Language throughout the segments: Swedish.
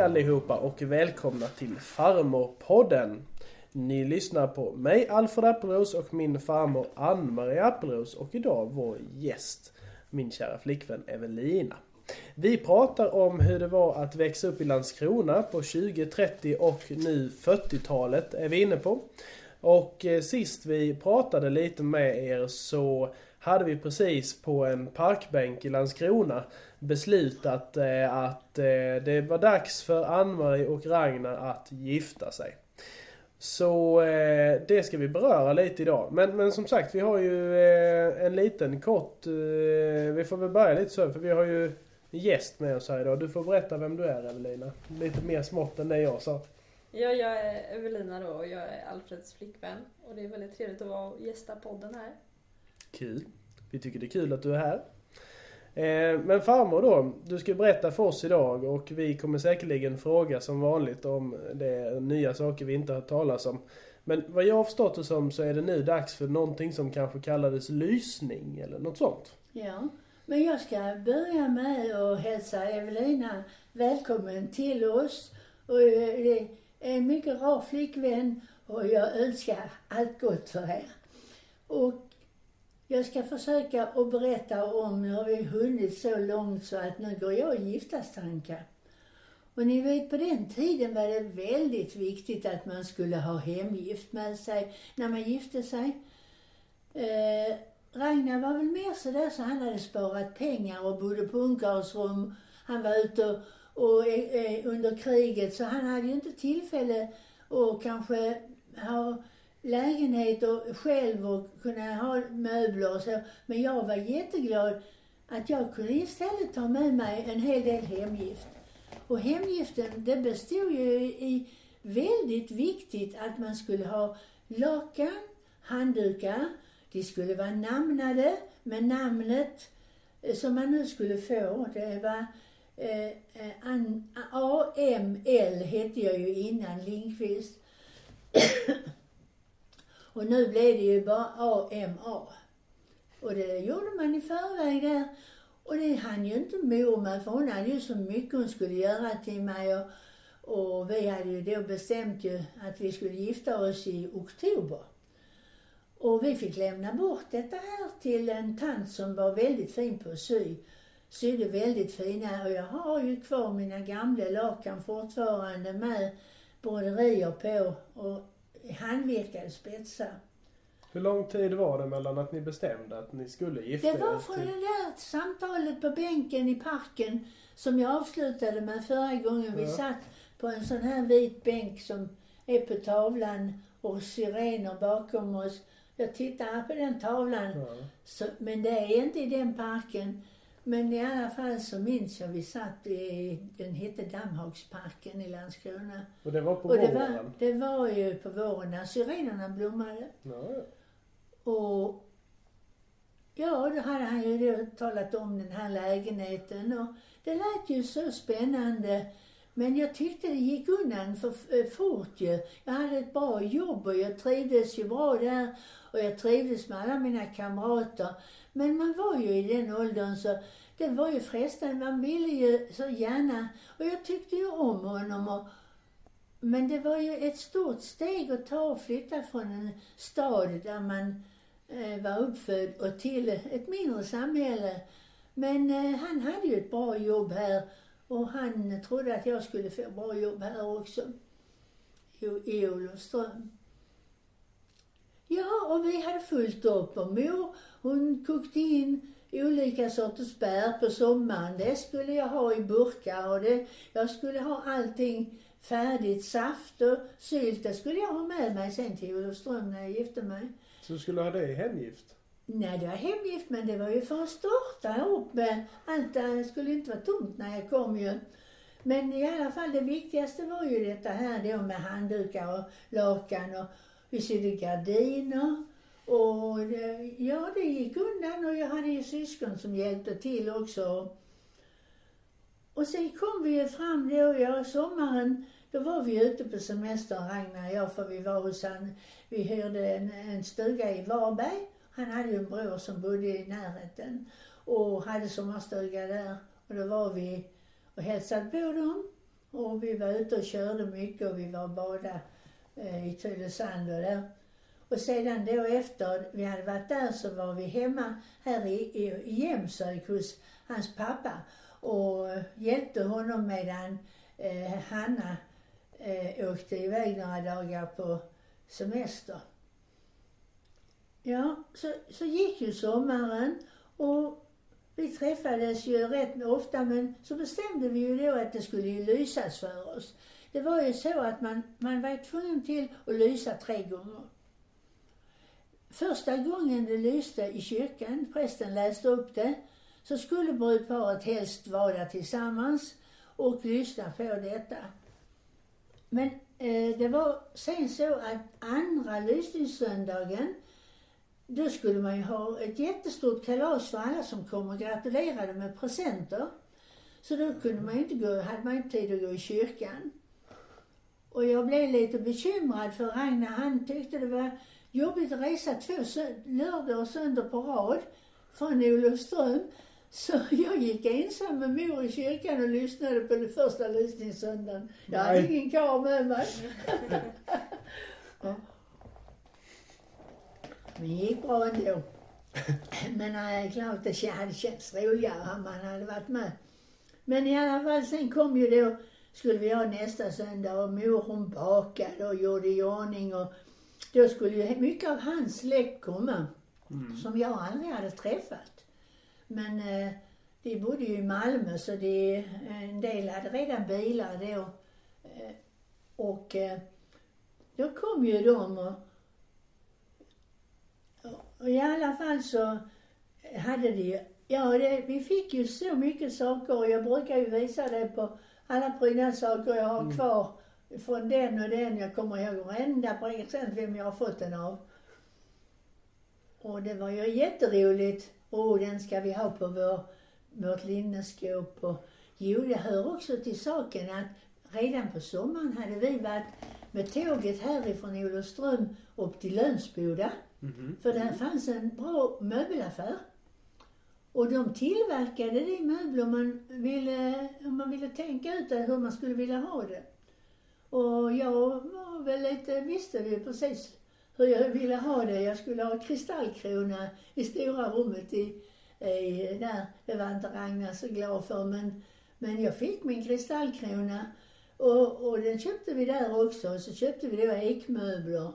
Hej allihopa och välkomna till Farmorpodden. Ni lyssnar på mig Alfred Appelros och min farmor Ann-Marie Appelros och idag vår gäst, min kära flickvän Evelina. Vi pratar om hur det var att växa upp i Landskrona på 20, 30 och nu 40-talet är vi inne på. Och eh, sist vi pratade lite med er så hade vi precis på en parkbänk i Landskrona beslutat eh, att eh, det var dags för Ann-Marie och Ragnar att gifta sig. Så eh, det ska vi beröra lite idag. Men, men som sagt, vi har ju en liten kort... Vi får väl börja lite så, för vi har ju en gäst med oss här idag. Du får berätta vem du är Evelina. Lite mer smått än det jag sa. Ja, jag är Evelina då och jag är Alfreds flickvän. Och det är väldigt trevligt att vara och gästa podden här. Kul. Vi tycker det är kul att du är här. Eh, men farmor då, du ska berätta för oss idag och vi kommer säkerligen fråga som vanligt om det är nya saker vi inte har talat om. Men vad jag har förstått det som så är det nu dags för någonting som kanske kallades lysning eller något sånt. Ja, men jag ska börja med att hälsa Evelina välkommen till oss. Och eh, det är en mycket rar flickvän och jag önskar allt gott för er. Och jag ska försöka att berätta om, nu har vi hunnit så långt så att nu går jag i giftastankar. Och ni vet på den tiden var det väldigt viktigt att man skulle ha hemgift med sig när man gifte sig. Eh, Ragnar var väl mer sådär så han hade sparat pengar och bodde på ungkarlsrum. Han var ute och, och eh, eh, under kriget så han hade ju inte tillfälle att kanske ha lägenhet och själv och kunna ha möbler och så. Men jag var jätteglad att jag kunde istället ta med mig en hel del hemgift. Och hemgiften det bestod ju i väldigt viktigt att man skulle ha lakan, handdukar, de skulle vara namnade med namnet eh, som man nu skulle få. Det var eh, eh AML hette jag ju innan Lindqvist. Och nu blev det ju bara AMA. Och det gjorde man i förväg där. Och det hann ju inte mor med för hon hade ju så mycket hon skulle göra till mig och, och vi hade ju då bestämt ju att vi skulle gifta oss i oktober. Och vi fick lämna bort detta här till en tant som var väldigt fin på att sy. Sydde väldigt fina och jag har ju kvar mina gamla lakan fortfarande med broderier på och handvirkade spetsar. Hur lång tid var det mellan att ni bestämde att ni skulle gifta er? Det var från det där samtalet på bänken i parken som jag avslutade med förra gången. Vi Ja. satt på en sån här vit bänk som är på tavlan och syrener bakom oss. Jag tittar på den tavlan, Ja. så, men det är inte i den parken. Men i alla fall så minns jag vi satt i, den hette Dammhagsparken i Landskrona. Och det var på och det våren? var, det var ju på våren när syrenerna blommade. Ja, ja. Och ja, då hade han ju då talat om den här lägenheten och det lät ju så spännande. Men jag tyckte det gick undan för eh, fort ju. Jag hade ett bra jobb och jag trivdes ju bra där och jag trivdes med alla mina kamrater. Men man var ju i den åldern så det var ju frestande. Man ville ju så gärna och jag tyckte ju om honom och men det var ju ett stort steg att ta och flytta från en stad där man eh, var uppfödd och till ett mindre samhälle. Men eh, han hade ju ett bra jobb här och han trodde att jag skulle få bra jobb här också. I, i Olofström. Ja, och vi hade fullt upp och mor hon kokte in olika sorters bär på sommaren. Det skulle jag ha i burkar och det, jag skulle ha allting färdigt. Saft och sylt, det skulle jag ha med mig sen till Olofström när jag gifte mig. Så du skulle ha det i hemgift? Nej, det var hemgift men det var ju för att starta upp allt. Det skulle inte vara tomt när jag kom ju. Men i alla fall det viktigaste var ju detta här då med handdukar och lakan och vi sydde gardiner. Och det, ja, det gick undan och jag hade ju syskon som hjälpte till också. Och sen kom vi ju fram då, ja, sommaren, då var vi ute på semester, Ragnar och jag, för vi var hos han, vi hyrde en, en stuga i Varberg. Han hade ju en bror som bodde i närheten och hade sommarstuga där. Och då var vi och hälsade på dem. Och vi var ute och körde mycket och vi var och badade eh, i Tylösand och där. Och sedan då efter vi hade varit där så var vi hemma här i, i, i Jämshög hos hans pappa och hjälpte honom medan eh, Hanna eh, åkte iväg några dagar på semester. Ja, så, så gick ju sommaren och vi träffades ju rätt ofta men så bestämde vi ju då att det skulle ju lysas för oss. Det var ju så att man, man var tvungen till att lysa tre gånger. Första gången det lyste i kyrkan, prästen läste upp det, så skulle brudparet helst vara där tillsammans och lyssna på detta. Men eh, det var sen så att andra lysningssöndagen, då skulle man ju ha ett jättestort kalas för alla som kom och gratulerade med presenter. Så då kunde man inte gå, hade man inte tid att gå i kyrkan. Och jag blev lite bekymrad för Ragnar, han tyckte det var jobbigt att resa två lördagar och söndag på rad från Olofström. Så jag gick ensam med mor i kyrkan och lyssnade på den första lysningssöndagen. Jag hade Nej. ingen karl med mig. ja. Men det gick bra ändå. Men äh, klart det hade känts roligare om man hade varit med. Men i alla fall, sen kom ju då, skulle vi ha nästa söndag och mor hon bakade och gjorde i ordning och då skulle ju mycket av hans släkt komma, Mm. som jag aldrig hade träffat. Men eh, de bodde ju i Malmö så de, eh, en del hade redan bilar då. Eh, och eh, då kom ju de och, och i alla fall så hade de ju, ja det, vi fick ju så mycket saker och jag brukar ju visa det på alla prydnadssaker jag har Mm. Från den och den. Jag kommer ihåg varenda present vem jag har fått den av. Och det var ju jätteroligt. Åh, den ska vi ha på vår, vårt linneskåp. Och, jo, det hör också till saken att redan på sommaren hade vi varit med tåget härifrån Olofström upp till Lönsboda. Mhm. För där fanns en bra möbelaffär. Och de tillverkade de möbler man ville, om man ville tänka ut hur man skulle vilja ha det. Och jag var väl lite, visste ju precis hur jag ville ha det. Jag skulle ha kristallkrona i stora rummet i, i där. Det var inte Ragnar så glad för men, men jag fick min kristallkrona och, och den köpte vi där också. Och så köpte vi då ekmöbler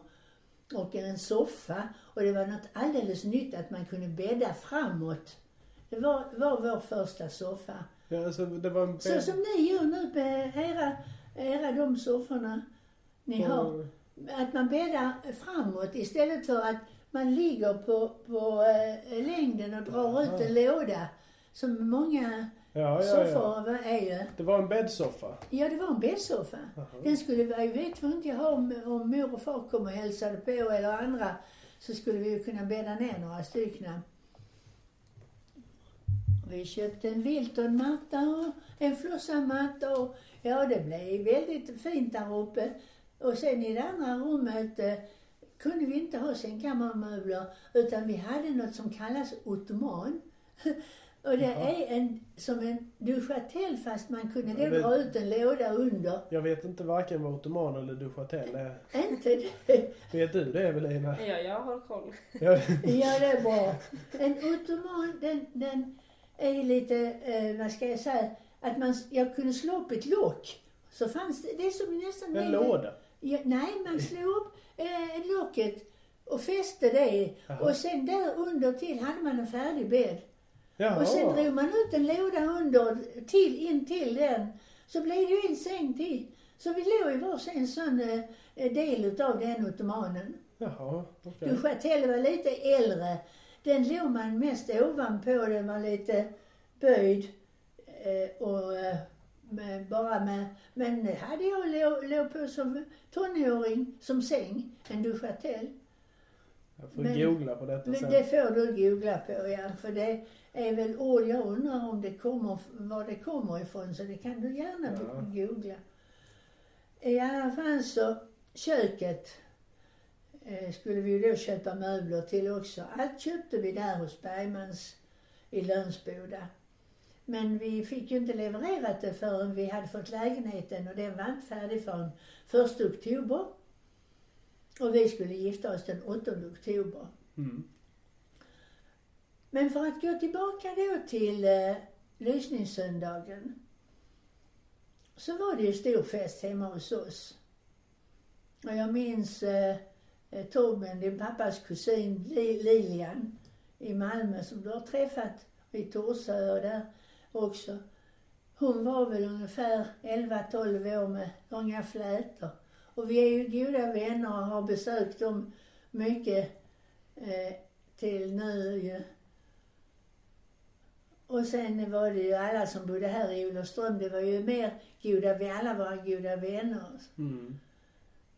och en soffa. Och det var något alldeles nytt att man kunde bädda framåt. Det var, var vår första soffa. Ja, alltså det var en Så som ni gör nu med era, era de sofforna ni har. och- Att man bäddar framåt istället för att man ligger på, på eh, längden och drar ut en låda. Som många Ja, ja, ja. soffor är ju. Det var en bäddsoffa. Ja, det var en bäddsoffa. Den skulle, jag vet inte jag har om, om mor och far kom och hälsade på eller andra. Så skulle vi ju kunna bädda ner några stycken. Vi köpte en Wilton-matta och en Flossa-matta och ja, det blev väldigt fint där uppe. Och sen i det andra rummet eh, kunde vi inte ha sängkammarmöbler utan vi hade något som kallas ottoman. och det Jaha. är en, som en duschatell fast man kunde då det- dra ut en låda under. Jag vet inte varken vad ottoman eller duschatell är. Inte det. Vet du det Evelina? Ja, jag har koll. Ja. Ja, det är bra. En ottoman, den, den är lite, eh, vad ska jag säga, att man, jag kunde slå upp ett lock. Så fanns det, det är som nästan... En låda? Ja, nej, man slog upp eh, locket och fäste det. Jaha. Och sen där under till hade man en färdig bädd. Jaha. Och sen drog man ut en låda under, till, in till den. Så blev det ju en säng till. Så vi låg i varsin sån eh, del utav den ottomanen. Jaha, okej. Duschatell var lite äldre. Den låg man mest ovanpå, den var lite böjd. Eh, och eh, med, bara med, men det hade jag låg, låg på som tonåring som säng, en duschatell. Jag får men- googla på detta Men sen. det får du googla på ja, för det är väl ord, jag undrar om det kommer, var det kommer ifrån, så det kan du gärna Ja. googla. I alla fall så, köket skulle vi då köpa möbler till också. Allt köpte vi där hos Bergmans i Lönsboda. Men vi fick ju inte levererat det förrän vi hade fått lägenheten och den var inte färdig förrän 1 oktober. Och vi skulle gifta oss den 8 oktober. Mm. Men för att gå tillbaka då till eh, lysningssöndagen. Så var det ju stor fest hemma hos oss. Och jag minns eh, eh, Eh, Torben, din pappas kusin Lilian i Malmö som du har träffat i Torsö och där också. Hon var väl ungefär 11-12 år med långa flätor. Och vi är ju goda vänner och har besökt dem mycket eh, till nu ju. Och sen var det ju alla som bodde här i Olofström, det var ju mer goda, vi alla var goda vänner. Mm.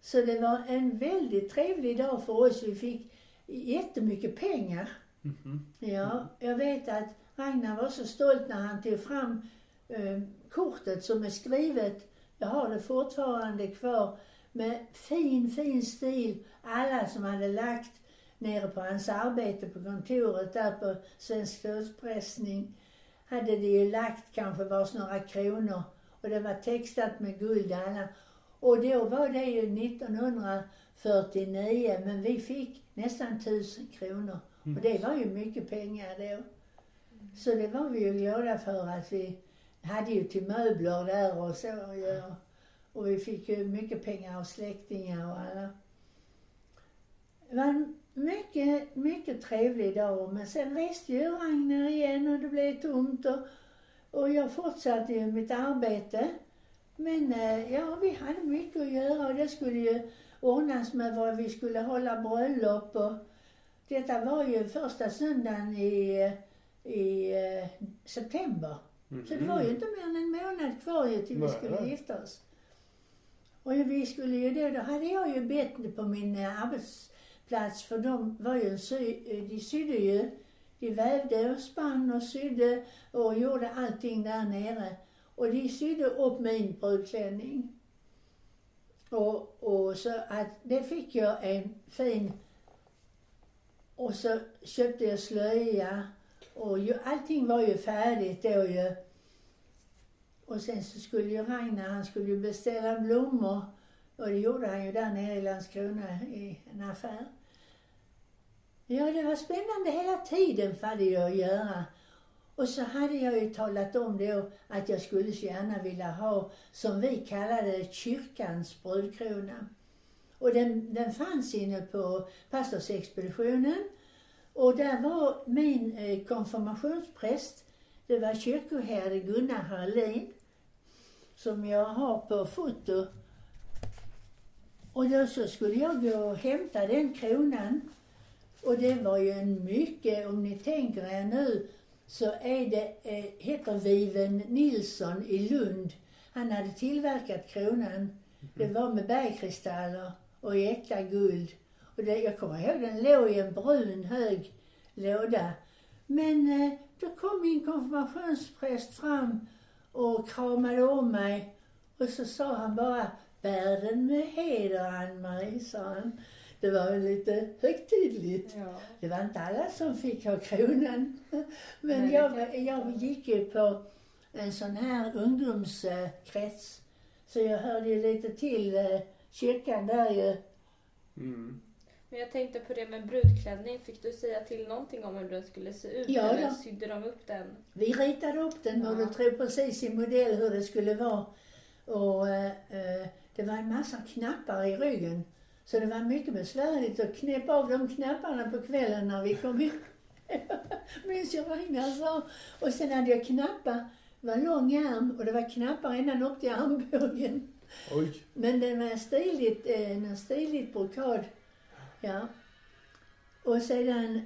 Så det var en väldigt trevlig dag för oss. Vi fick jättemycket pengar. Mhm. Ja, jag vet att Ragnar var så stolt när han tog fram eh, kortet som är skrivet, jag har det fortfarande kvar, med fin, fin stil. Alla som hade lagt nere på hans arbete på kontoret där på Svensk Dödspressning hade det ju lagt kanske vars några kronor och det var textat med guld alla. Och då var det ju 1949 men vi fick nästan tusen kronor. Och det var ju mycket pengar då. Så det var vi ju glada för att vi hade ju till möbler där och så ju. Och vi fick ju mycket pengar av släktingar och alla. Det var en mycket, mycket trevlig dag. Men sen reste ju Ragnar igen och det blev tomt och, och jag fortsatte ju mitt arbete. Men eh, ja, vi hade mycket att göra och det skulle ju ordnas med vad vi skulle hålla bröllop och detta var ju första söndagen i, i eh, september. Så det var ju inte mer än en månad kvar ju till vi skulle gifta oss. Och vi skulle ju då, då hade jag ju bett på min eh, arbetsplats för de var ju sy, de sydde ju, de vävde och spann och sydde och gjorde allting där nere. Och de sydde upp min brudklänning. Och, och så att det fick jag en fin och så köpte jag slöja och ju, allting var ju färdigt då ju. Och sen så skulle ju Ragnar, han skulle ju beställa blommor. Och det gjorde han ju där nere i Landskrona i en affär. Ja, det var spännande hela tiden hade jag att göra. Och så hade jag ju talat om då att jag skulle så gärna vilja ha, som vi kallade det, kyrkans brudkrona. Och den, den fanns inne på pastorsexpeditionen. Och där var min eh, konfirmationspräst, det var kyrkoherde Gunnar Harlin, som jag har på foto. Och då så skulle jag gå och hämta den kronan. Och det var ju en mycket, om ni tänker er nu, så är det, eh, heter Viven Nilsson i Lund. Han hade tillverkat kronan. Det var med bergkristaller och i äkta guld. Och det, jag kommer ihåg den låg i en brun hög låda. Men eh, då kom min konfirmationspräst fram och kramade om mig. Och så sa han bara, bär den med heder Ann-Marie, sa han. Det var ju lite högtidligt. Ja. Det var inte alla som fick ha kronan. Men Nej, jag, jag gick ju på en sån här ungdomskrets. Så jag hörde ju lite till eh, kyrkan där ju. Mm. Men jag tänkte på det med brudklänning. Fick du säga till någonting om hur den skulle se ut? Ja, eller ja. sydde de upp den? Vi ritade upp den och Ja. du tror precis i modell hur det skulle vara. Och eh, eh, det var en massa knappar i ryggen. Så det var mycket besvärligt att knäppa av de knapparna på kvällen när vi kom in. Minns jag Ragnar sa. Och sen hade jag knappar, det var lång ärm och det var knappar ända upp till armbågen. Oj. Men den var stiligt, eh, en stiligt brokad. Ja. Och sedan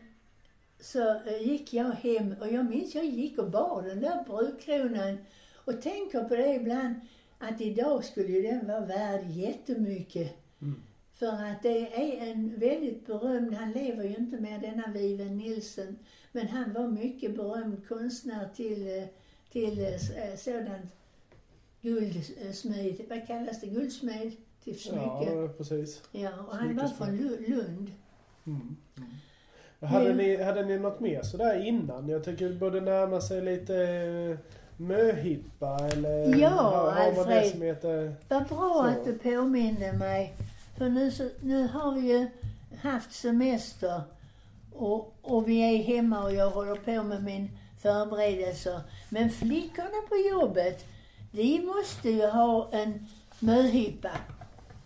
så eh, gick jag hem och jag minns jag gick och bar den där brudkronan och tänker på det ibland att idag skulle ju den vara värd jättemycket. För att det är en väldigt berömd, han lever ju inte mer denna Viven Nilsson, men han var mycket berömd konstnär till, eh, till eh, sådant guldsmed, vad kallas det, guldsmed till smycke. Ja, precis. Ja, och han var från Lu- Lund. Mm. Mm. Hade, ni, hade ni något mer sådär innan? Jag tycker det borde närma sig lite eh, möhippa eller Ja, Alfred. Vad bra Så. att du påminde mig. För nu, så, nu har vi ju haft semester och, och vi är hemma och jag håller på med min förberedelser. Men flickorna på jobbet, de måste ju ha en möhippa.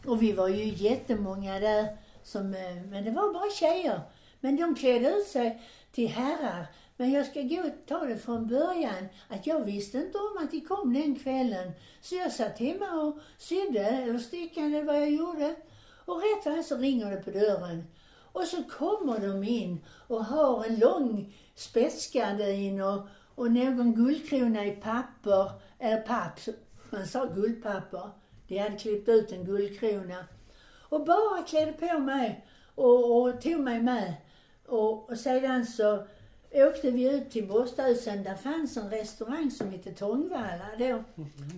Och vi var ju jättemånga där, som, eh, men det var bara tjejer. Men de klädde ut sig till herrar. Men jag ska gå och ta det från början, att jag visste inte om att de kom den kvällen. Så jag satt hemma och sydde, eller stickade, eller vad jag gjorde. Och rätt vad så ringer det på dörren. Och så kommer de in och har en lång spetsgardin och, och någon guldkrona i papper, eller papp, man sa guldpapper. De hade klippt ut en guldkrona. Och bara klädde på mig och, och tog mig med. Och, och sedan så åkte vi ut till Bostahusen. Där fanns en restaurang som hette Tångvalla då.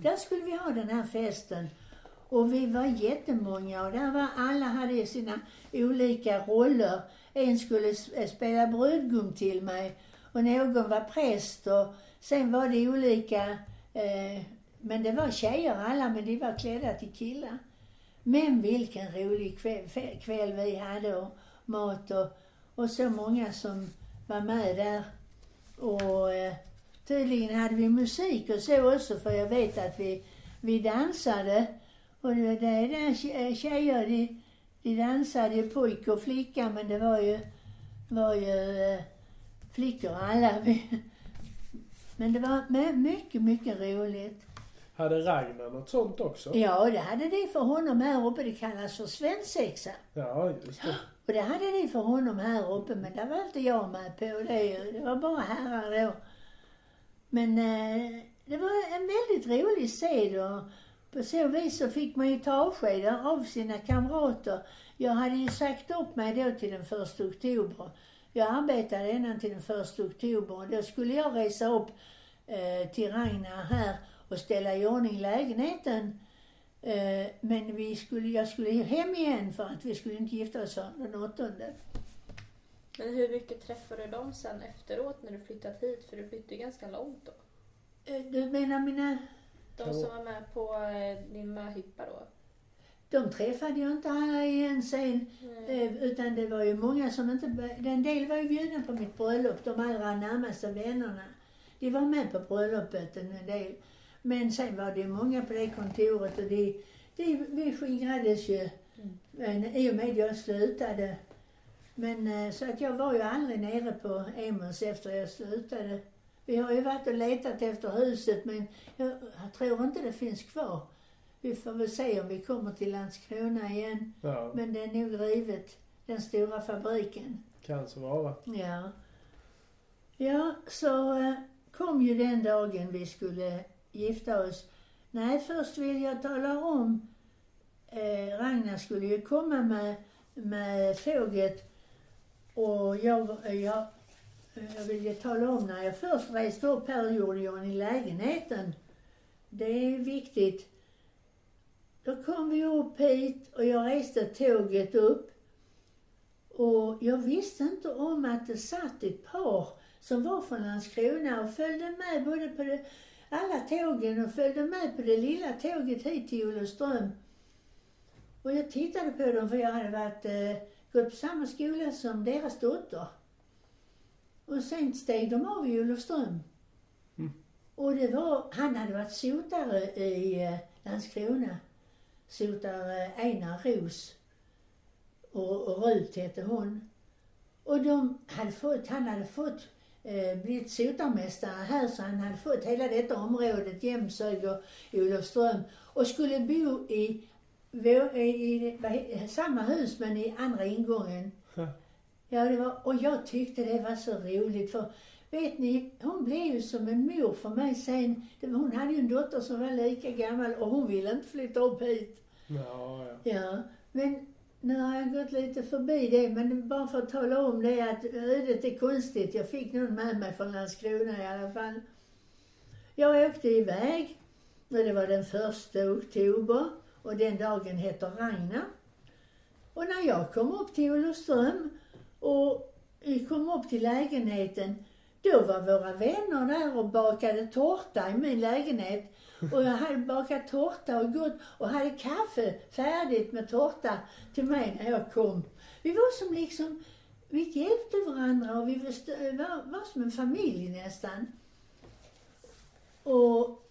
Där skulle vi ha den här festen. Och vi var jättemånga och där var alla hade sina olika roller. En skulle eh, spela brudgum till mig och någon var präst och sen var det olika, eh, men det var tjejer alla men de var klädda till killar. Men vilken rolig kväll, kväll vi hade och mat och, och så många som var med där. Och eh, tydligen hade vi musik och så också för jag vet att vi, vi dansade. Och det, det där tje- tjejer, de, de dansade pojke och flicka men det var ju, var ju eh, flickor alla. Men det var my- mycket, mycket roligt. Hade Ragnar något sånt också? Ja, det hade de för honom här uppe. Det kallas för svensexa. Ja, just det. Och det hade de för honom här uppe, men det var inte jag med på det ju. Det var bara herrar då. Men eh, det var en väldigt rolig sed och på så vis så fick man ju ta avsked av sina kamrater. Jag hade ju sagt upp mig då till den första oktober. Jag arbetade ända till den första oktober och då skulle jag resa upp eh, till Ragnar här och ställa i ordning lägenheten. Eh, men vi skulle, jag skulle hem igen för att vi skulle inte gifta oss den åttonde. Men hur mycket träffade du dem sen efteråt när du flyttat hit? För du flyttade ganska långt då. Eh, Du menar mina... De som var med på eh, din möhippa då? De träffade jag inte alla igen sen. Eh, utan det var ju många som inte... En del var ju bjudna på mitt bröllop, de allra närmaste vännerna. De var med på bröllopet en del. Men sen var det många på det kontoret och de, de, vi skingrades ju men, i och med jag slutade. Men eh, så att jag var ju aldrig nere på Emos efter jag slutade. Vi har ju varit och letat efter huset men jag, jag tror inte det finns kvar. Vi får väl se om vi kommer till Landskrona igen. Ja, Men det är nog rivet, den stora fabriken. kan så vara. Ja. Ja, så eh, kom ju den dagen vi skulle gifta oss. Nej, först vill jag tala om, eh, Ragnar skulle ju komma med, med tåget och jag, jag, jag vill ju tala om när jag först reste upp här gjorde jag i lägenheten. Det är viktigt. Då kom vi upp hit och jag reste tåget upp. Och jag visste inte om att det satt ett par som var från Landskrona och följde med både på det, alla tågen och följde med på det lilla tåget hit till Olofström. Och jag tittade på dem för jag hade varit, eh, gått på samma skola som deras dotter. Och sen steg de av i Olofström. Mm. Och det var, han hade varit sotare i eh, Landskrona. Sotare Einar Ros. Och, och Rut hette hon. Och de hade fått, han hade fått eh, blivit sotarmästare här så han hade fått hela detta området, Jämshög och Olofström. Och skulle bo i, i, i he- samma hus men i andra ingången. Ja. Ja, det var, och jag tyckte det var så roligt för vet ni, hon blev ju som en mor för mig sen. Hon hade ju en dotter som var lika gammal och hon ville inte flytta upp hit. Ja, ja. Ja, men nu har jag gått lite förbi det, men bara för att tala om det att ödet är konstigt. Jag fick någon med mig från Landskrona i alla fall. Jag åkte iväg och det var den första oktober och den dagen heter Ragnar. Och när jag kom upp till Olofström och vi kom upp till lägenheten, då var våra vänner där och bakade tårta i min lägenhet. Och jag hade bakat tårta och gått och hade kaffe färdigt med tårta till mig när jag kom. Vi var som liksom, vi hjälpte varandra och vi var, var, var som en familj nästan. Och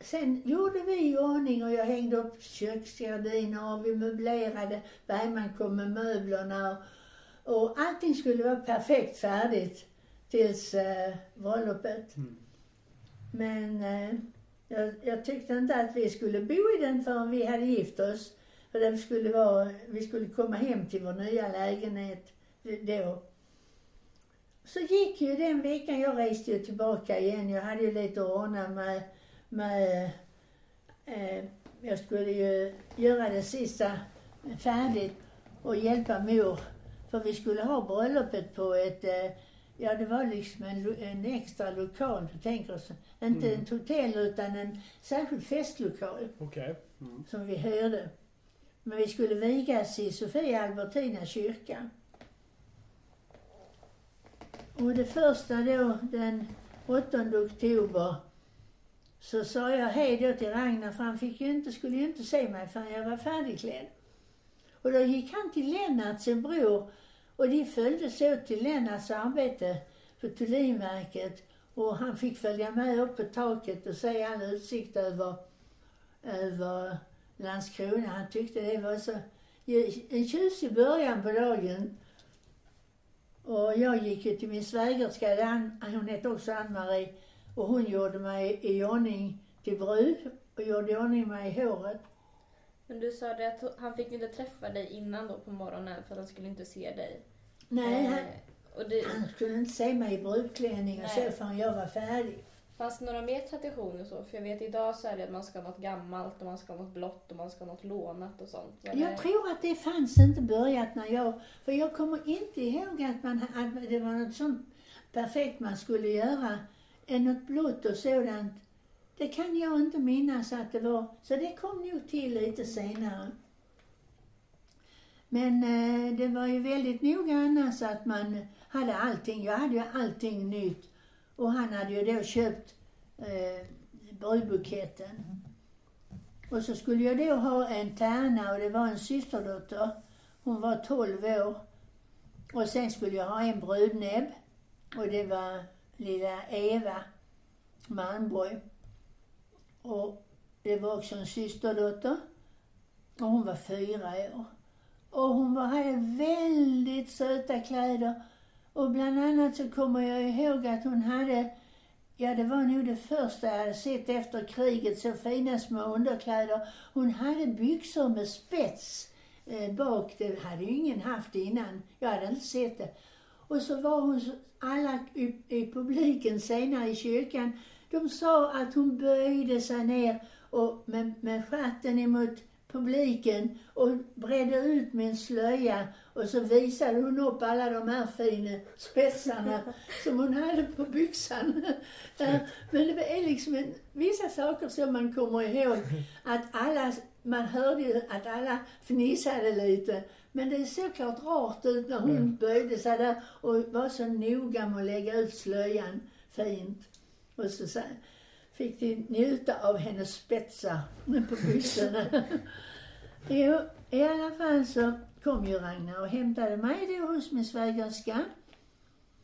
sen gjorde vi i ordning och jag hängde upp köksgardiner och vi möblerade. Bergman kom med möblerna och, allting skulle vara perfekt färdigt tills eh, bröllopet. Mm. Men eh, jag, jag tyckte inte att vi skulle bo i den förrän vi hade gift oss. För det skulle vara, vi skulle komma hem till vår nya lägenhet då. Så gick ju den veckan, jag reste ju tillbaka igen. Jag hade ju lite att ordna med, med eh, jag skulle ju göra det sista färdigt och hjälpa mor. För vi skulle ha bröllopet på ett, eh, ja det var liksom en, en extra lokal, du tänker så. Inte Mm. ett hotell utan en särskild festlokal Okej. Mm. som vi hyrde. Men vi skulle vigas i Sofia Albertina kyrka. Och det första då, den 8 oktober, så sa jag hej då till Ragnar för han fick ju inte, skulle ju inte se mig förrän jag var färdigklädd. Och då gick han till Lennart, sin bror, och de följdes åt till Lennarts arbete på Tullinverket. Och han fick följa med upp på taket och se all utsikt över, över Landskrona. Han tyckte det var så en tjusig början på dagen. Och jag gick ju till min svägerska, Ann- hon hette också Ann-Marie, och hon gjorde mig i ordning till brud och gjorde i ordning mig i håret. Men du sa det att han fick inte träffa dig innan då på morgonen för att han skulle inte se dig. Nej, Eh, han, och det, han skulle inte se mig i brudklänning och så förrän jag var färdig. fanns det några mer traditioner så? För jag vet idag så är det att man ska ha något gammalt och man ska ha något blått och man ska ha något lånat och sånt. Det- Jag tror att det fanns inte börjat när jag, för jag kommer inte ihåg att, man, att det var något sånt perfekt man skulle göra, något blått och sådant. Det kan jag inte minnas att det var, så det kom nog till lite senare. Men eh, det var ju väldigt noga annars att man hade allting, jag hade ju allting nytt. Och han hade ju då köpt eh, brudbuketten. Och så skulle jag då ha en tärna och det var en systerdotter. Hon var 12 år. Och sen skulle jag ha en brudnäbb. Och det var lilla Eva Malmborg. Och det var också en systerdotter. Och hon var fyra år. Och hon var, hade väldigt söta kläder. Och bland annat så kommer jag ihåg att hon hade Ja, det var nog det första jag hade sett efter kriget, så fina små underkläder. Hon hade byxor med spets eh, bak, det hade ju ingen haft innan. Jag hade inte sett det. Och så var hon, alla i, i publiken senare i kyrkan, de sa att hon böjde sig ner och med, med stjärten emot publiken och bredde ut med en slöja och så visade hon upp alla de här fina spetsarna som hon hade på byxan. Men det är liksom en, vissa saker som man kommer ihåg att alla, man hörde ju att alla fnissade lite. Men det såg klart rart ut när hon Mm. böjde sig där och var så noga med att lägga ut slöjan fint. Och så, så fick de njuta av hennes spetsar på byxorna. jo, i alla fall så kom ju Ragnar och hämtade mig då hos min svägerska.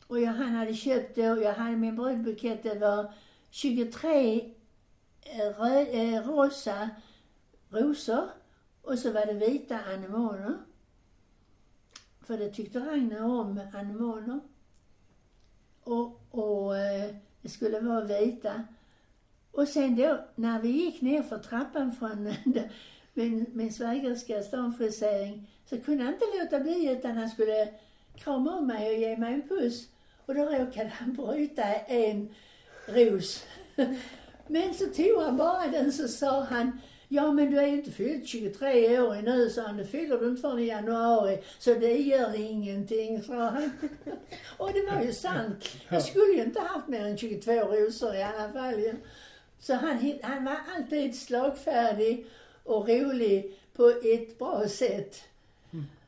Och jag, han hade köpt då, jag hade min brudbukett, det var 23 eh, rö, eh, rosa rosor och så var det vita anemoner. För det tyckte Ragnar om, anemoner. Och, och eh, skulle vara vita. Och sen då, när vi gick ner för trappan från min, min svägerskas damfrisering, så kunde han inte låta bli utan han skulle krama om mig och ge mig en puss. Och då råkade han bryta en ros. Men så tog han bara den så sa han, ja men du är ju inte fyllt 23 år nu, sa han, det fyller du inte förrän i januari, så det gör ingenting, sa han. Och det var ju sant. Jag skulle ju inte haft mer än 22 rosor i alla fall. Så han, han var alltid slagfärdig och rolig på ett bra sätt.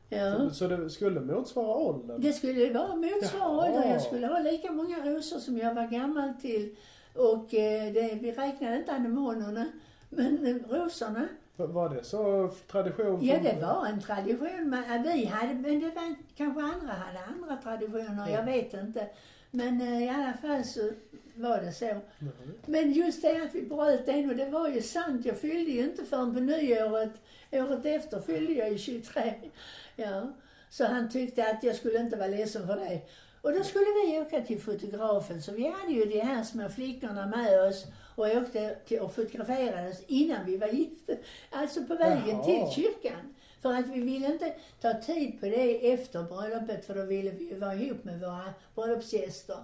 Ja. Så, så det skulle motsvara åldern? Det skulle vara motsvarande Jaha. ålder. Jag skulle ha lika många rosor som jag var gammal till. Och eh, det, vi räknade inte anemonerna, men eh, rosorna. Var- det så tradition? Ja, det var en tradition. Men, eh, vi hade, men det var kanske andra hade andra traditioner. Ja. Jag vet inte. Men eh, i alla fall så var det så. Nej. Men just det att vi bröt den och det var ju sant. Jag fyllde ju inte förrän på nyåret. Året efter fyllde jag ju 23. Ja. Så han tyckte att jag skulle inte vara ledsen för det. Och då skulle vi åka till fotografen. Så vi hade ju de här små flickorna med oss och åkte till och fotograferades innan vi var gifta. Alltså på vägen Jaha. till kyrkan. För att vi ville inte ta tid på det efter bröllopet för då ville vi ju vara ihop med våra bröllopsgäster.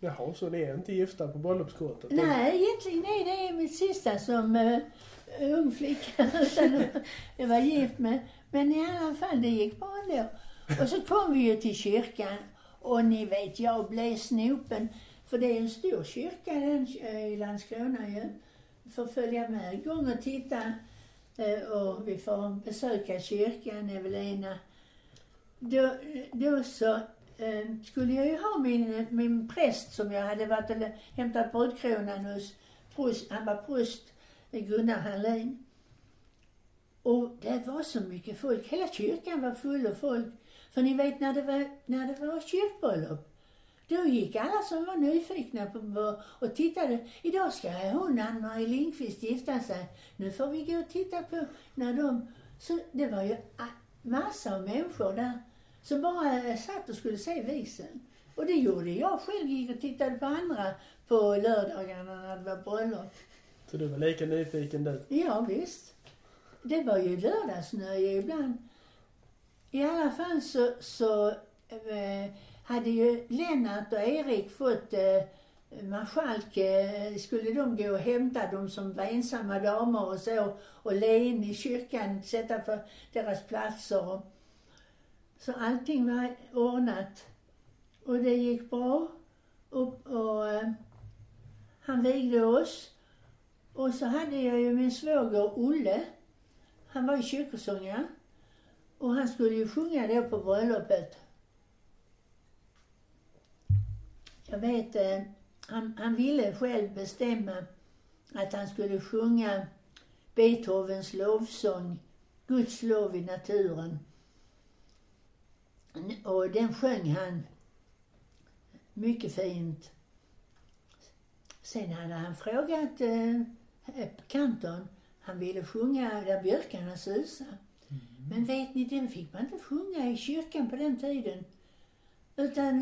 Jaha, så ni är inte gifta på bröllopskortet? Nej, egentligen är det mitt sista som uh, ung flicka jag var gift med. Men i alla fall, det gick bra ändå. Och så kom vi ju till kyrkan och ni vet, jag blev snopen. För det är en stor kyrka den eh, i Landskrona ju. Får följa med en gång och titta. Eh, och vi får besöka kyrkan, Evelina. Då, då så eh, skulle jag ju ha min, min präst som jag hade varit och hämtat brudkronan hos. Prost, han var prost, Gunnar Hallin. Och det var så mycket folk. Hela kyrkan var full av folk. För ni vet när det var, när det var kyrkbröllop. Då gick alla som var nyfikna på, och tittade. Idag ska hon, Ann-Marie Lindqvist, gifta sig. Nu får vi gå och titta på när de... Så det var ju massa av människor där som bara eh, satt och skulle se vigseln. Och det gjorde jag själv. Gick och tittade på andra på lördagarna när det var bröllop. Så du var lika nyfiken du? Ja, visst. Det var ju lördagsnöje ibland. I alla fall så, så eh, hade ju Lennart och Erik fått eh, marskalk, eh, skulle de gå och hämta dem som var ensamma damer och så och le in i kyrkan, sätta på deras platser. Och, så allting var ordnat. Och det gick bra. Och, och eh, han vigde oss. Och så hade jag ju min svåger Olle. Han var ju kyrkosångare. Och han skulle ju sjunga då på bröllopet. Jag vet, eh, han, han ville själv bestämma att han skulle sjunga Beethovens lovsång, Guds lov i naturen. Och den sjöng han mycket fint. Sen hade han frågat eh, kantorn, han ville sjunga Där björkarna susar. Men vet ni, den fick man inte sjunga i kyrkan på den tiden. Utan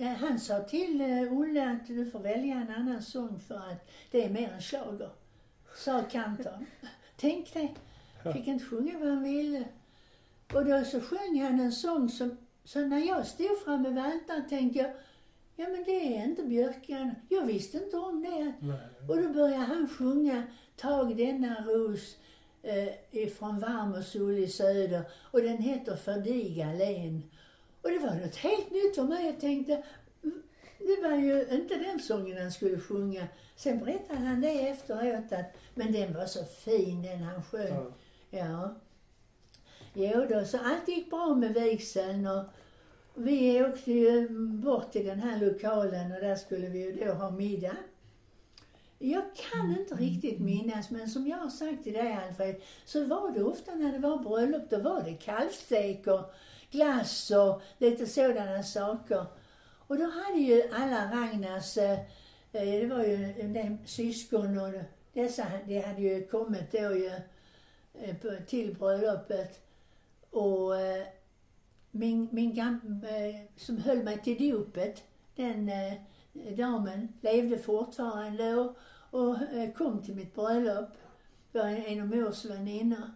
eh, han sa till eh, Olle att du får välja en annan sång för att det är mer en schlager. Sa kantorn. Tänk dig, fick inte sjunga vad han ville. Och då så sjöng han en sång som, så när jag stod framme vid altaret tänkte jag, ja men det är inte björkarna. Jag visste inte om det. Nej. Och då började han sjunga Tag denna ros eh, ifrån varm och solig söder och den heter Fördiga len. Och det var något helt nytt för mig. Jag tänkte, "Mm, det var ju inte den sången han skulle sjunga. Sen berättade han det efteråt att, men den var så fin den han sjöng. Ja. Ja. Jo då, så allt gick bra med vigseln och vi åkte ju bort till den här lokalen och där skulle vi ju då ha middag. Jag kan inte riktigt minnas, men som jag har sagt till dig Alfred, så var det ofta när det var bröllop, då var det kalvstek och glass och lite sådana saker. Och då hade ju alla Ragnars, eh, eh, det var ju en del syskon och dessa, det hade ju kommit då ju eh, till bröllopet. Och min, min gam, som höll mig till dopet, den damen levde fortfarande och, och kom till mitt bröllop. Det var en av mors väninnor.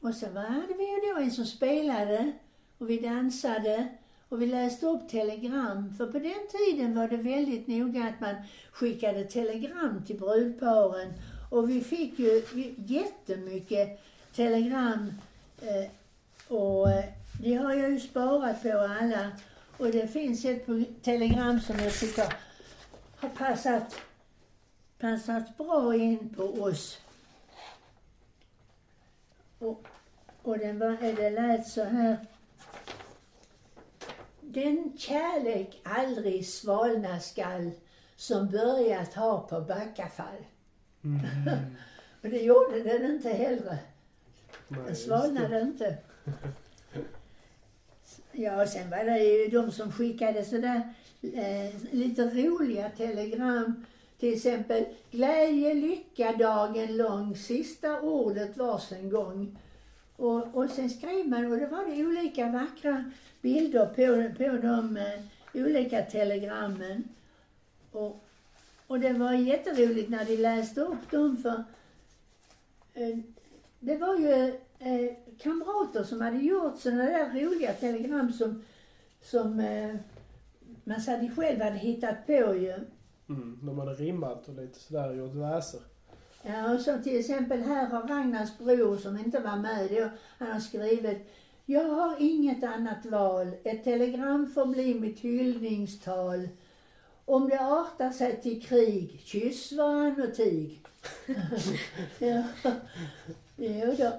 Och sen hade vi ju då en som spelade och vi dansade och vi läste upp telegram. För på den tiden var det väldigt noga att man skickade telegram till brudparen. Och vi fick ju jättemycket telegram. Eh, och eh, det har jag ju sparat på alla. Och det finns ett telegram som jag tycker har passat, passat bra in på oss. Och och den var, det lät så här. Den kärlek aldrig svalna skall som börjat ha på Backafall. Mm. Och det gjorde den inte heller. Den svalnade inte. Ja, och sen var det ju de som skickade sådär eh, lite roliga telegram. Till exempel, glädje, lycka, dagen lång, sista ordet vars en gång. Och, och sen skrev man, och det var det olika vackra bilder på, på de eh, olika telegrammen. Och, och det var jätteroligt när de läste upp dem för eh, det var ju eh, kamrater som hade gjort sådana där roliga telegram som, som eh, man sa de själva hade hittat på ju. Mm, de hade rimmat och lite sådär gjort verser. Ja, och så till exempel här har Ragnars bror som inte var med då, han har skrivit Jag har inget annat val. Ett telegram får bli mitt hyllningstal. Om det artar sig till krig, kyss varann och tig. ja. Jo då.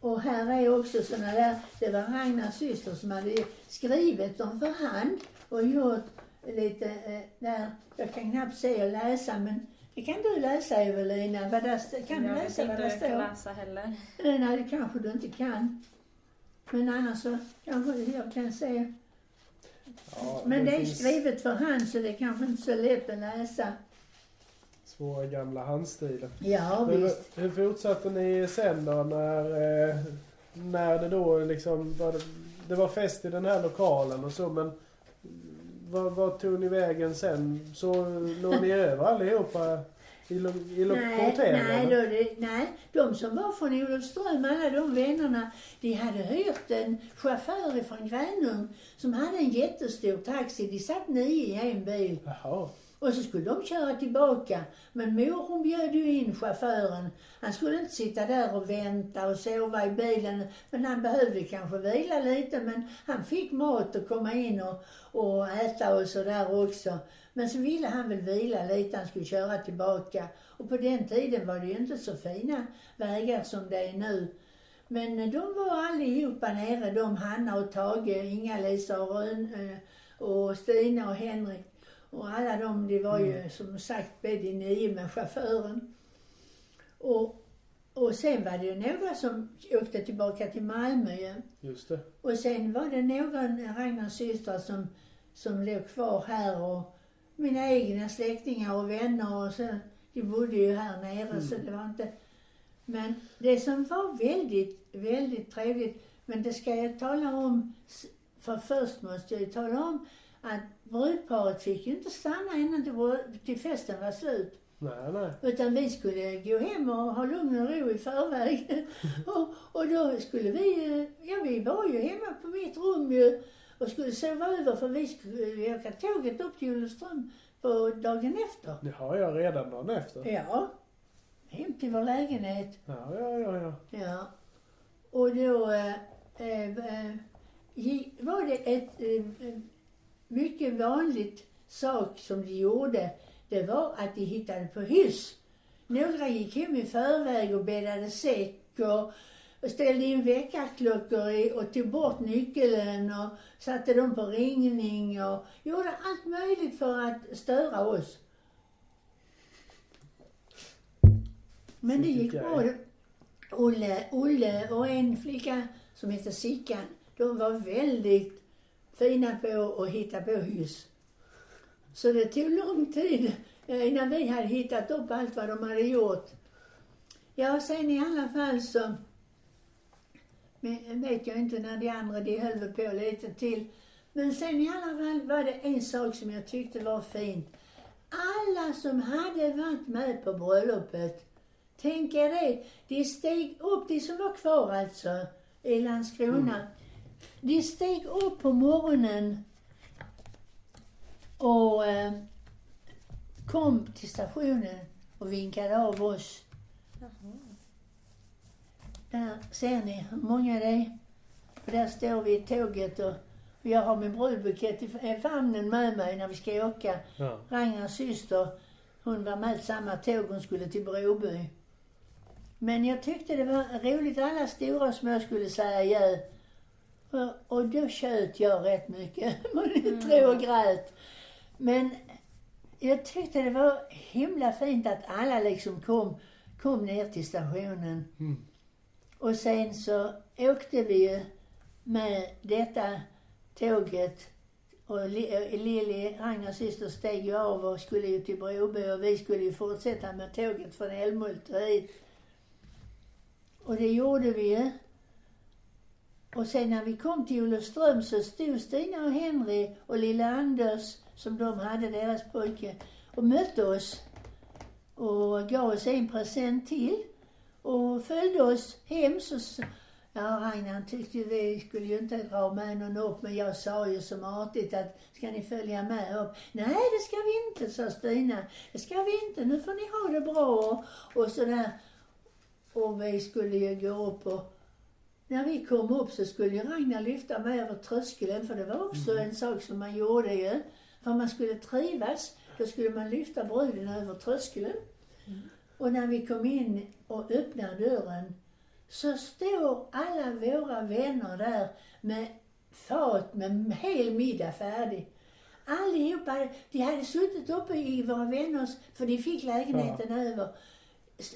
Och här är också såna där, det var Ragnars syster som hade skrivit dem för hand och gjort lite eh, där, jag kan knappt se och läsa men det kan du läsa Evelina, vad där, kan du jag läsa vet vad inte det hur jag kan står? läsa heller. Eh, Nej, det kanske du inte kan. Men annars så kanske jag kan se. Ja, Men det är finns skrivet för hand så det är kanske inte så lätt att läsa. Svåra gamla handstilen. Ja, Men visst. hur fortsatte ni sen då när, eh, när det då liksom var det, det var fest i den här lokalen och så men vad, vad tog ni vägen sen? Så låg ni över allihopa i, lo, i lo, på Nej, nej, då, det, nej, de som var från Olofström, alla de vännerna, de hade hyrt en chaufför från Gränum som hade en jättestor taxi. De satt nio i en bil. Jaha. Och så skulle de köra tillbaka. Men mor hon bjöd ju in chauffören. Han skulle inte sitta där och vänta och sova i bilen. Men han behövde kanske vila lite. Men han fick mat och komma in och, och äta och sådär också. Men så ville han väl vila lite. Han skulle köra tillbaka. Och på den tiden var det ju inte så fina vägar som det är nu. Men de var allihopa nere, de Hanna och Tage, Inga-Lisa och Rön, eh, och Stina och Henrik. Och alla de, de var ju som sagt bädde nio med chauffören. Och, och sen var det ju några som åkte tillbaka till Malmö ju. Just det. Och sen var det några, Ragnars systrar som, som låg kvar här och mina egna släktingar och vänner och så. De bodde ju här nere så det var inte. Men det som var väldigt, väldigt trevligt, men det ska jag tala om, för först måste jag ju tala om att brudparet fick ju inte stanna innan till, festen var slut. Nej, nej. Utan vi skulle gå hem och ha lugn och ro i förväg. och, och då skulle vi, eh, ja vi var ju hemma på mitt rum ju och skulle sova över för vi skulle åka tåget upp till Olofström på dagen efter. Det har jag redan dagen efter. Ja, hem till vår lägenhet. Ja, ja, ja. ja. Ja. Och då eh, eh, eh, var det ett eh, mycket vanligt sak som de gjorde. Det var att de hittade på hyss. Några gick hem i förväg och bäddade säck och, ställde in väckarklockor i, och tog bort nyckeln och satte dem på ringning och gjorde allt möjligt för att störa oss. Men det gick bra. Olle, Olle och en flicka som heter Sickan, de var väldigt fina på att hitta på hyss. Så det tog lång tid eh, innan vi hade hittat upp allt vad de hade gjort. Ja, sen i alla fall så men vet jag inte när de andra, de höll väl på lite till. Men sen i alla fall var det en sak som jag tyckte var fint. Alla som hade varit med på bröllopet, tänk er det, de steg upp, de som var kvar alltså i Landskrona. De steg upp på morgonen och eh, kom till stationen och vinkade av oss. Där ser ni hur många det är. Och där står vi i tåget och jag har min brudbukett i famnen med mig när vi ska åka. ja. Ragnars syster, hon var med samma tåg, hon skulle till Broby. Men jag tyckte det var roligt. Alla stora och små skulle säga ja. Och, då tjöt jag rätt mycket. Man mm. tro och grät. Men jag tyckte det var himla fint att alla liksom kom, kom ner till stationen. Mm. Och sen så åkte vi ju med detta tåget och Lilly, Ragnars syster, steg ju av och skulle ju till Broby och vi skulle ju fortsätta med tåget från Älmhult och hit. Och det gjorde vi ju. Och sen när vi kom till Olofström så stod Stina och Henry och lilla Anders, som de hade, deras pojke, och mötte oss. Och gav oss en present till. Och följde oss hem så Ja, Ragnar tyckte ju vi skulle ju inte dra med någon upp, men jag sa ju som artigt att ska ni följa med upp? Nej, det ska vi inte, sa Stina. Det ska vi inte, nu får ni ha det bra och, och sådär. Och vi skulle ju gå upp och när vi kom upp så skulle ju Ragnar lyfta mig över tröskeln, för det var också mm. en sak som man gjorde ju. För man skulle trivas, då skulle man lyfta bruden över tröskeln. Mm. Och när vi kom in och öppnade dörren så står alla våra vänner där med fat med hel middag färdig. Allihopa, de hade suttit uppe i våra vänners, för de fick lägenheten ja. över.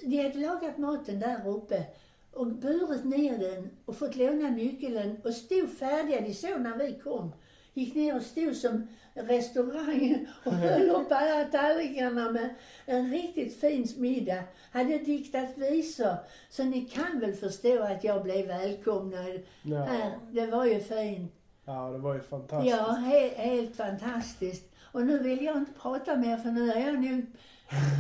De hade lagat maten där uppe och burit ner den och fått låna nyckeln och stod färdiga. De såg när vi kom. Gick ner och stod som restaurang och höll upp alla tallrikarna med en riktigt fin middag. Hade diktat visor. Så ni kan väl förstå att jag blev välkomnad ja. här. Det var ju fint. Ja, det var ju fantastiskt. Ja, helt, helt fantastiskt. Och nu vill jag inte prata mer för nu är jag nog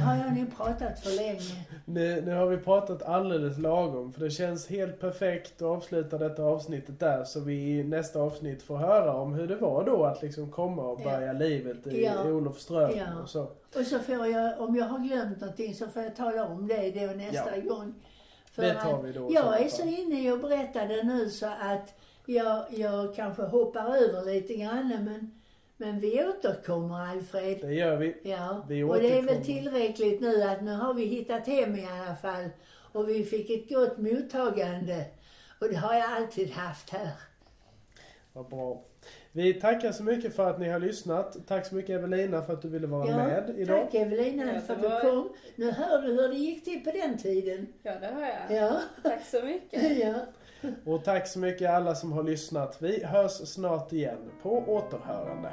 har jag nu pratat för länge? Nu, nu har vi pratat alldeles lagom för det känns helt perfekt att avsluta detta avsnittet där så vi i nästa avsnitt får höra om hur det var då att liksom komma och börja ja. livet i ja. Olofström ja. och så. Och så får jag, om jag har glömt någonting så får jag tala om det då nästa ja. gång. För det tar vi då. Jag är så inne i att berätta det nu så att jag, jag kanske hoppar över lite grann men men vi återkommer Alfred. Det gör vi. Ja. Vi och det är väl tillräckligt nu att nu har vi hittat hem i alla fall. Och vi fick ett gott mottagande. Och det har jag alltid haft här. Vad bra. Vi tackar så mycket för att ni har lyssnat. Tack så mycket Evelina för att du ville vara ja, med idag. Tack Evelina ja, för att du kom. Nu hör du hur det gick till på den tiden. Ja, det hör jag. Ja. Tack så mycket. ja. Och tack så mycket alla som har lyssnat. Vi hörs snart igen. På återhörande.